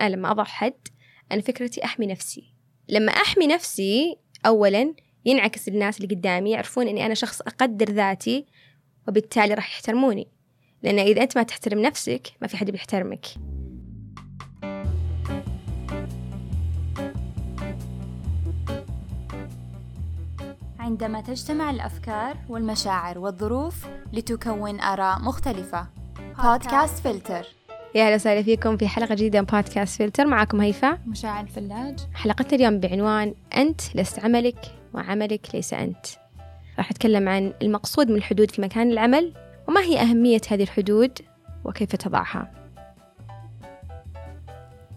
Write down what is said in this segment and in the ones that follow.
أنا لما أضع حد أنا فكرتي أحمي نفسي. لما أحمي نفسي أولا ينعكس الناس اللي قدامي يعرفون أني أنا شخص أقدر ذاتي وبالتالي راح يحترموني. لأن إذا أنت ما تحترم نفسك ما في حد بيحترمك. عندما تجتمع الأفكار والمشاعر والظروف لتكون آراء مختلفة. بودكاست فلتر يا أهلا وسهلا فيكم في حلقة جديدة من بودكاست فلتر. معكم هيفا. مشاعل الفلاج حلقتنا اليوم بعنوان أنت لست عملك وعملك ليس أنت. راح أتكلم عن المقصود من الحدود في مكان العمل وما هي أهمية هذه الحدود وكيف تضعها.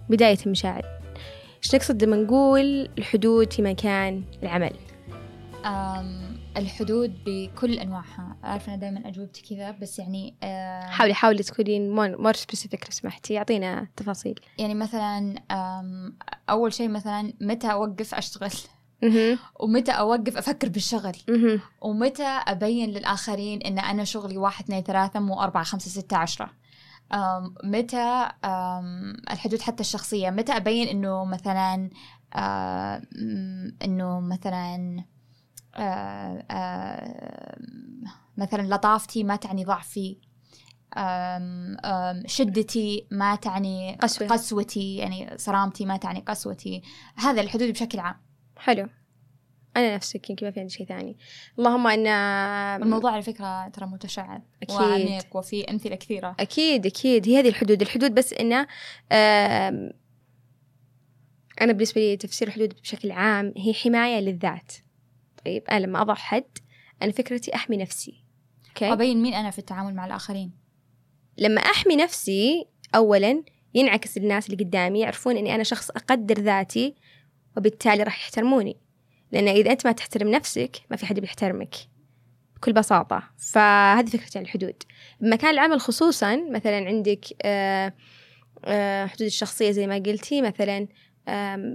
بداية مشاعل إيش نقصد لما نقول الحدود في مكان العمل؟ أم الحدود بكل أنواعها. أعرف أنا دائما أجوبتي كذا بس يعني أم، حاولي حاولي تكونين more specific لو سمحتي. يعطينا تفاصيل. يعني مثلا أول شيء مثلا متى أوقف أشتغل؟ مهم. ومتى أوقف أفكر بالشغل. ومتى أبين للآخرين إن أنا شغلي واحد اثنين ثلاثة مو أربعة خمسة ستة عشرة؟ أم، متى أم، الحدود حتى الشخصية؟ متى أبين إنه مثلا آم، إنه مثلا آه، آه، مثلا لطافتي ما تعني ضعفي أم، أم، شدتي ما تعني قسوة. قسوتي يعني صرامتي ما تعني قسوتي. هذا الحدود بشكل عام. حلو. أنا نفسك يمكن ما في عندي شيء ثاني. اللهم أن الموضوع على فكرة ترى متشعب أكيد. وعميق وفي أمثلة كثيرة. أكيد أكيد. هي هذه الحدود. الحدود بس إنه آم، أنا بالنسبة لي تفسير الحدود بشكل عام هي حماية للذات. طيب أنا لما أضع حد أنا فكرتي أحمي نفسي. أوكي أبين مين أنا في التعامل مع الآخرين. لما أحمي نفسي أولا ينعكس الناس اللي قدامي يعرفون أني أنا شخص أقدر ذاتي وبالتالي راح يحترموني. لأن إذا أنت ما تحترم نفسك ما في حد بيحترمك. بكل بساطة. فهذه فكرة عن الحدود. بمكان العمل خصوصا مثلا عندك آه، آه، حدود الشخصية زي ما قلتي مثلا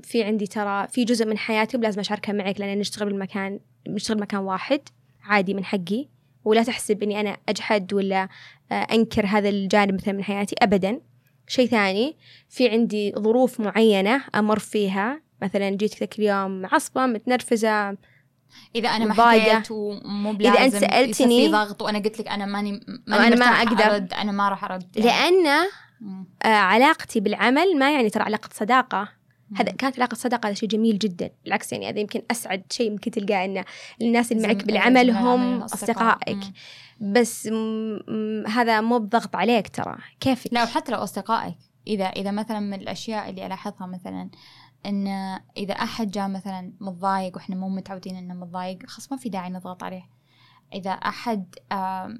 في عندي ترى في جزء من حياتي لازم أشاركها معك لأن نشتغل بالمكان نشتغل بمكان واحد عادي من حقي ولا تحسب إني أنا أجحد ولا أنكر هذا الجانب مثلا من حياتي أبدا شيء ثاني في عندي ظروف معينة أمر فيها مثلا جيتك ذاك اليوم عصبة متنرفزة إذا أنا ما. حكيت ومو إذا أنت بلازم سألتني- في ضغط وأنا قلت لك أنا ماني أنا ماني ما مرتاحة أقدر. أرد أنا ما راح أرد يعني. لأن علاقتي بالعمل ما يعني ترى علاقة صداقة. هذا كانت علاقة صداقة هذا شيء جميل جدا. بالعكس يعني هذا يمكن أسعد شيء ممكن تلقاه إن الناس اللي معك بالعمل هم مم. بس م- هذا مو بضغط عليك ترى. كيفك؟ لا وحتى لو أصدقائك. إذا إذا مثلا من الأشياء اللي ألاحظها مثلا إن إذا أحد جاء مثلا متضايق وإحنا مو متعودين إنه متضايق خلاص ما في داعي نضغط عليه. إذا أحد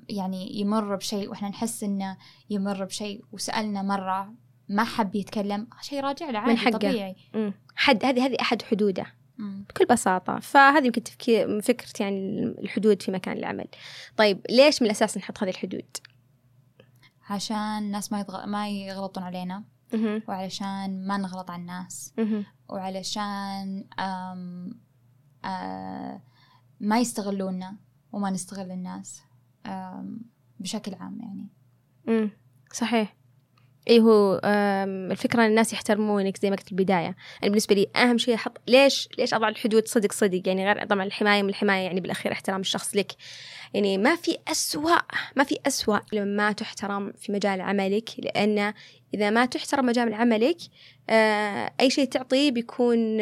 يعني يمر بشيء وإحنا نحس إنه يمر بشيء وسألنا مرة ما حب يتكلم شيء راجع له عادي حقه. طبيعي مم. حد هذه هذه أحد حدوده مم. بكل بساطة فهذه يمكن تفكير فكرة يعني الحدود في مكان العمل طيب ليش من الأساس نحط هذه الحدود عشان الناس ما يضغ... ما يغلطون علينا مهم. وعلشان ما نغلط على الناس مهم. وعلشان آم آه ما يستغلونا وما نستغل الناس آم بشكل عام يعني مم. صحيح اي هو آم، الفكرة إن الناس يحترمونك زي ما قلت في البداية. أنا بالنسبة لي أهم شيء أحط ليش ليش أضع الحدود صدق صدق؟ يعني غير طبعا الحماية من الحماية يعني بالأخير احترام الشخص لك. يعني ما في أسوأ ما في أسوأ لما ما تحترم في مجال عملك لأن إذا ما تحترم مجال عملك آه، أي شيء تعطيه بيكون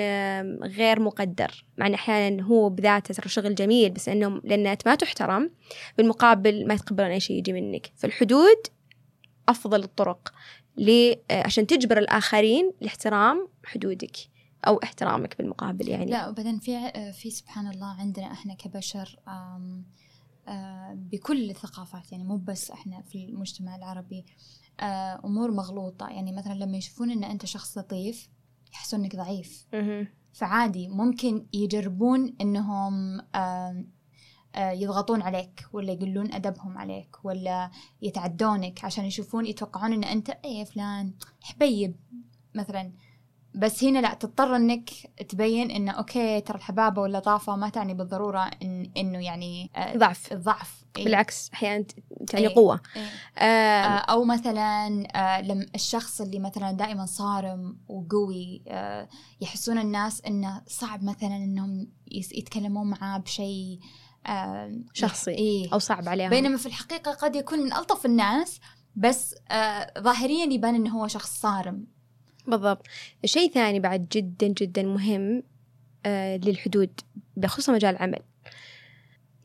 غير مقدر. مع أن أحيانا هو بذاته ترى شغل جميل بس أنه لأن أنت ما تحترم بالمقابل ما يتقبلون أي شيء يجي منك. فالحدود أفضل الطرق آه، عشان تجبر الآخرين لاحترام حدودك أو احترامك بالمقابل يعني. لا وبعدين في في سبحان الله عندنا إحنا كبشر آه بكل الثقافات يعني مو بس إحنا في المجتمع العربي آه أمور مغلوطة. يعني مثلا لما يشوفون إن أنت شخص لطيف يحسون إنك ضعيف. فعادي ممكن يجربون إنهم آه، يضغطون عليك ولا يقلون أدبهم عليك ولا يتعدونك عشان يشوفون يتوقعون إن أنت إيه يا فلان حبيب مثلا بس هنا لا تضطر إنك تبين انه أوكي ترى الحبابة واللطافه ما تعني بالضرورة إن إنه يعني آه، ضعف الضعف إيه. بالعكس أحيانا تعني إيه. قوة إيه. آه آه، أو مثلا آه، لما الشخص اللي مثلا دائما صارم وقوي آه، يحسون الناس إنه صعب مثلا إنهم يتكلمون معاه بشيء آه، شخصي إيه أو صعب عليهم. بينما في الحقيقة قد يكون من ألطف الناس بس آه، ظاهريا يبان إنه هو شخص صارم. بالضبط. شيء ثاني بعد جدا جدا مهم آه للحدود بخصوص مجال العمل.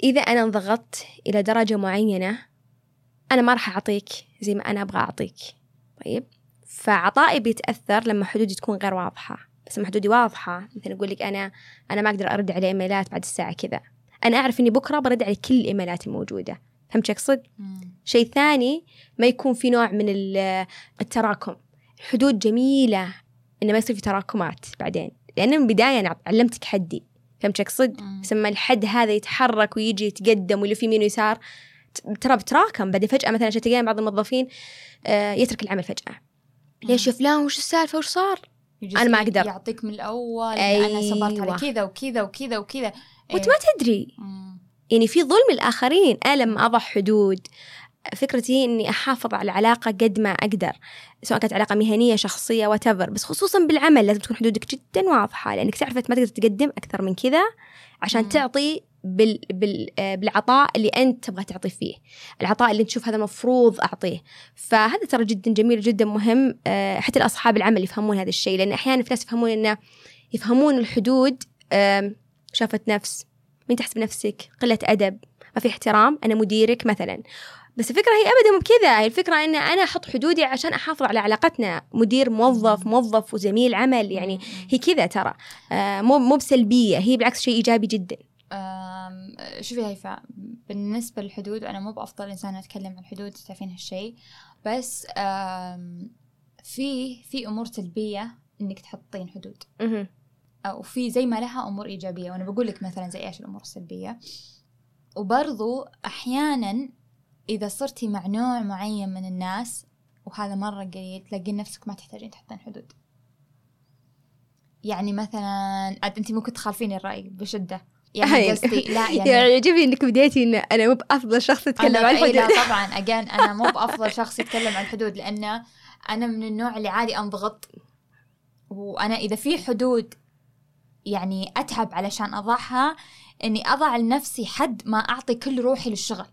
إذا أنا انضغطت إلى درجة معينة أنا ما راح أعطيك زي ما أنا أبغى أعطيك. طيب؟ فعطائي بيتأثر لما حدودي تكون غير واضحة. بس لما حدودي واضحة مثلا أقول لك أنا أنا ما أقدر أرد على إيميلات بعد الساعة كذا. أنا أعرف إني بكرة برد على كل الإيميلات الموجودة فهمت شو أقصد؟ شيء ثاني ما يكون في نوع من ال- التراكم حدود جميلة إنه ما يصير في تراكمات بعدين لأن من البداية أنا علمتك حدي فهمت. بس لما الحد هذا يتحرك ويجي يتقدم ويلف يمين ويسار ترى بتراكم بعدين فجأة مثلا عشان تلاقين بعض الموظفين آه، يترك العمل فجأة ليش يا فلان وش السالفة وش صار؟ أنا ما أقدر. يعطيك من الأول أيوة. أنا صبرت أيوة. على كذا وكذا وكذا وكذا إيه. ما تدري مم. يعني في ظلم الآخرين أنا لما أضع حدود فكرتي إني أحافظ على العلاقة قد ما أقدر سواء كانت علاقة مهنية شخصية واتفر بس خصوصا بالعمل لازم تكون حدودك جدا واضحة لأنك تعرف ما تقدر تقدم أكثر من كذا عشان. تعطي بال بال آه، بالعطاء اللي أنت تبغى تعطي فيه العطاء اللي تشوف هذا المفروض أعطيه فهذا ترى جدا جميل جدا مهم آه، حتى الأصحاب العمل يفهمون هذا الشيء لأن أحيانا في ناس يفهمون إنه يفهمون الحدود شافت نفس. من تحسب نفسك؟ قلة أدب. ما في احترام. أنا مديرك مثلا. بس الفكرة هي أبدا مو بكذا. هي الفكرة إن أنا أحط حدودي عشان أحافظ على علاقتنا. مدير موظف موظف وزميل عمل. يعني. هي كذا ترى. آه، مو مو بسلبية. هي بالعكس شيء إيجابي جدا. شوفي هيفاء بالنسبة للحدود أنا مو بأفضل إنسان أتكلم عن الحدود تعرفين هالشيء. بس في في أمور سلبية إنك تحطين حدود. مهم. أو في زي ما لها أمور إيجابية وأنا بقول لك مثلا زي إيش الأمور السلبية. وبرضو أحيانا إذا صرتي مع نوع معين من الناس وهذا مرة قليل تلاقين نفسك ما تحتاجين تحطين حدود. يعني مثلا عاد أنت ممكن تخالفيني الرأي بشدة. يعني. قصدي لا يعني يعني يعجبني إنك بديتي إن أنا مو بأفضل شخص يتكلم عن إيه لا الحدود طبعا. أجان أنا مو بأفضل شخص يتكلم عن الحدود لأن أنا من النوع اللي عادي أنضغط. وأنا إذا في حدود يعني أتعب علشان أضعها إني أضع لنفسي حد ما أعطي كل روحي للشغل.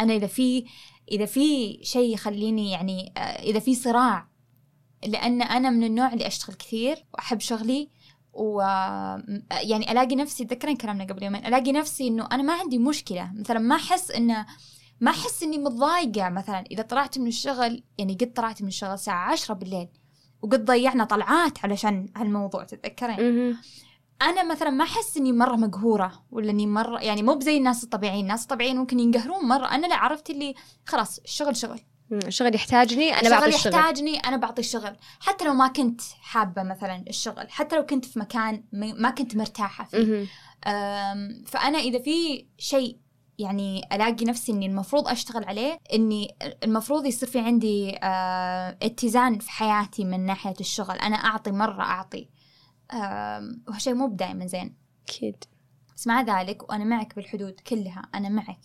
أنا إذا في إذا في شيء يخليني يعني آه، إذا في صراع لأن أنا من النوع اللي أشتغل كثير وأحب شغلي و يعني ألاقي نفسي تذكرين كلامنا قبل يومين ألاقي نفسي إنه أنا ما عندي مشكلة. مثلا ما أحس انه ما أحس إني متضايقة مثلا إذا طلعت من الشغل يعني قد طلعت من الشغل الساعة عشرة بالليل وقد ضيعنا طلعات علشان هالموضوع تتذكرين. أنا مثلا ما أحس إني مرة مقهورة ولا إني مرة يعني مو بزي الناس الطبيعيين الناس الطبيعيين ممكن ينقهرون مرة. أنا لا عرفت اللي خلاص الشغل شغل. الشغل يحتاجني أنا الشغل بعطي الشغل. يحتاجني أنا بعطي الشغل. حتى لو ما كنت حابة مثلا الشغل حتى لو كنت في مكان ما كنت مرتاحة فيه. فأنا إذا في شيء يعني ألاقي نفسي إني المفروض أشتغل عليه إني المفروض يصير في عندي آه، اتزان في حياتي من ناحية الشغل. أنا أعطي مرة أعطي. وهالشيء مو دائما زين. أكيد. بس مع ذلك وأنا معك بالحدود كلها أنا معك.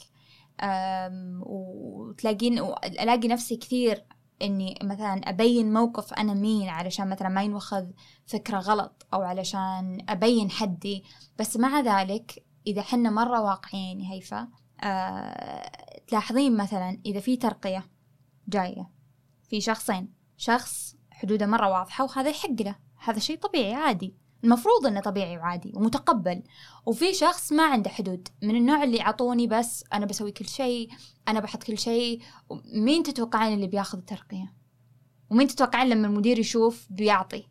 وتلاقين ألاقي نفسي كثير إني مثلا أبين موقف أنا مين علشان مثلا ما ينوخذ فكرة غلط أو علشان أبين حدي. بس مع ذلك إذا حنا مرة واقعيين هيفا أه تلاحظين مثلا إذا في ترقية جاية في شخصين شخص حدوده مرة واضحة وهذا يحق له. هذا شيء طبيعي عادي. المفروض إنه طبيعي وعادي ومتقبل. وفي شخص ما عنده حدود. من النوع اللي يعطوني بس أنا بسوي كل شيء أنا بحط كل شيء. مين تتوقعين اللي بياخذ ترقيه ومين تتوقعين لما المدير يشوف بيعطي؟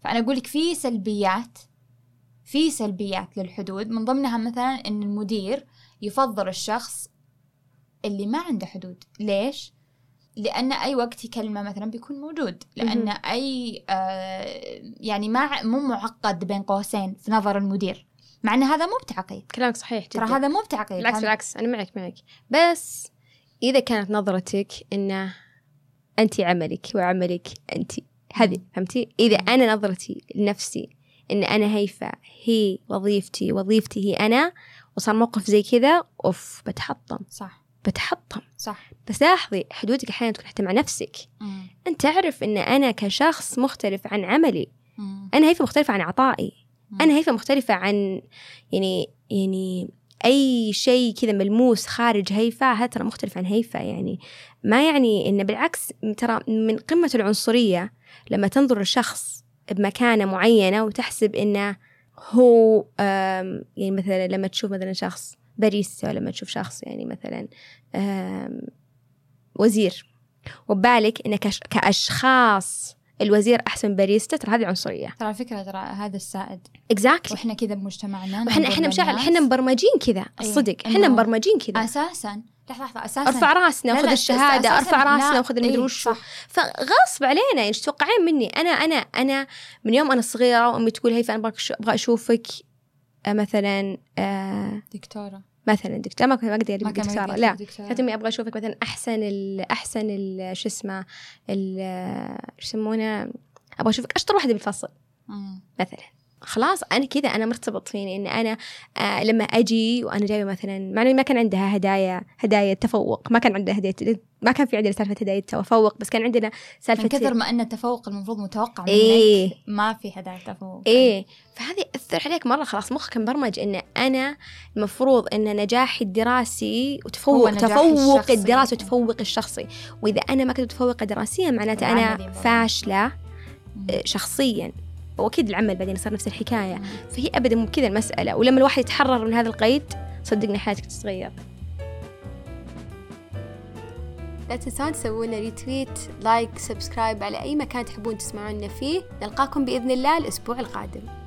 فأنا أقول لك في سلبيات في سلبيات للحدود. من ضمنها مثلا إن المدير يفضل الشخص اللي ما عنده حدود. ليش؟ لأن أي وقت يكلمه مثلا بيكون موجود. مهم. أي آه يعني ما مو معقد بين قوسين في نظر المدير. مع أن هذا مو بتعقيد. كلامك صحيح جدا. ترى هذا مو بتعقيد. بالعكس بالعكس أنا معك معك. بس إذا كانت نظرتك إنه أنت عملك وعملك أنت هذه فهمتي؟ إذا أنا نظرتي لنفسي إن أنا هيفا هي وظيفتي وظيفتي هي أنا وصار موقف زي كذا أوف بتحطم. صح. بتحطم. صح. بس لاحظي حدودك أحيانا تكون حتى مع نفسك. مم. أنت تعرف إن أنا كشخص مختلف عن عملي. مم. أنا هيفا مختلفة عن عطائي. مم. أنا هيفا مختلفة عن يعني يعني أي شيء كذا ملموس خارج هيفا هذا ترى مختلف عن هيفا يعني. ما يعني إن بالعكس ترى من قمة العنصرية لما تنظر لشخص بمكانة معينة وتحسب إنه هو يعني مثلا لما تشوف مثلا شخص باريستا لما تشوف شخص يعني مثلا وزير. وبالك إن كش- كأشخاص الوزير أحسن من باريستا ترى هذه عنصرية. ترى فكرة ترى هذا السائد. اكزاكتلي وإحنا كذا بمجتمعنا وإحنا إحنا مشاعر. إحنا مبرمجين كذا الصدق إنه إحنا مبرمجين كذا. أساسا لحظة لحظة أساسا. أرفع رأسنا لا، الشهادة أرفع رأسنا المدري إيه، وشو. صح. فغصب علينا يعني إيش تتوقعين مني؟ أنا أنا أنا من يوم أنا صغيرة وأمي تقول هيفا أنا أبغى أشوفك. مثلا آه دكتورة مثلا دكتورة ما كنت ما أقدر كان دكتوره لا. كانت امي أبغى أشوفك مثلا أحسن ال أحسن ال شو اسمه شو يسمونه أبغى أشوفك أشطر واحدة بالفصل مم. مثلا خلاص أنا كذا أنا مرتبط فيني ان أنا آه لما أجي وأنا جايبه مثلا مع انه ما كان عندها هدايا هدايا تفوق ما كان عندها هدايا ما كان في عندنا سالفة هدايا تفوق بس كان عندنا سالفة من كثر ما أن التفوق المفروض متوقع منك إيه. ما في هدايا تفوق إيه فهذه اثر عليك مرة خلاص مخك مبرمج إن أنا المفروض إن نجاحي الدراسي وتفوق تفوق. الدراسي وتفوق الشخصي وإذا أنا ما كنت متفوقة دراسيا معناته أنا. فاشلة. آه، شخصيا وأكيد العمل بعدين صار نفس الحكاية. فهي ابدا مو كذا المسألة ولما الواحد يتحرر من هذا القيد صدقني حياتك تتغير. لا تنسون تسوون retweet like subscribe على أي مكان تحبون تسمعونا فيه. نلقاكم بإذن الله الأسبوع القادم.